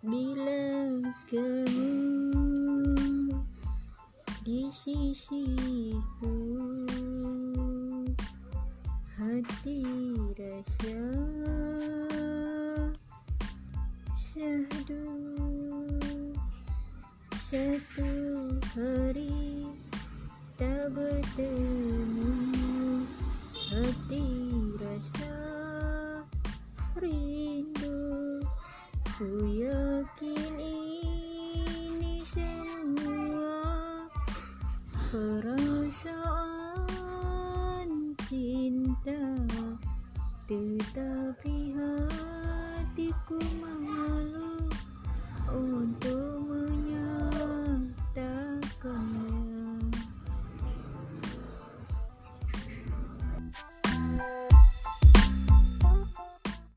Bila kamu di sisiku Hati rasa syahdu. Satu hari tak bertemu Hati rasa rindu Ku yakin ini semua Perasaan cinta. Tetap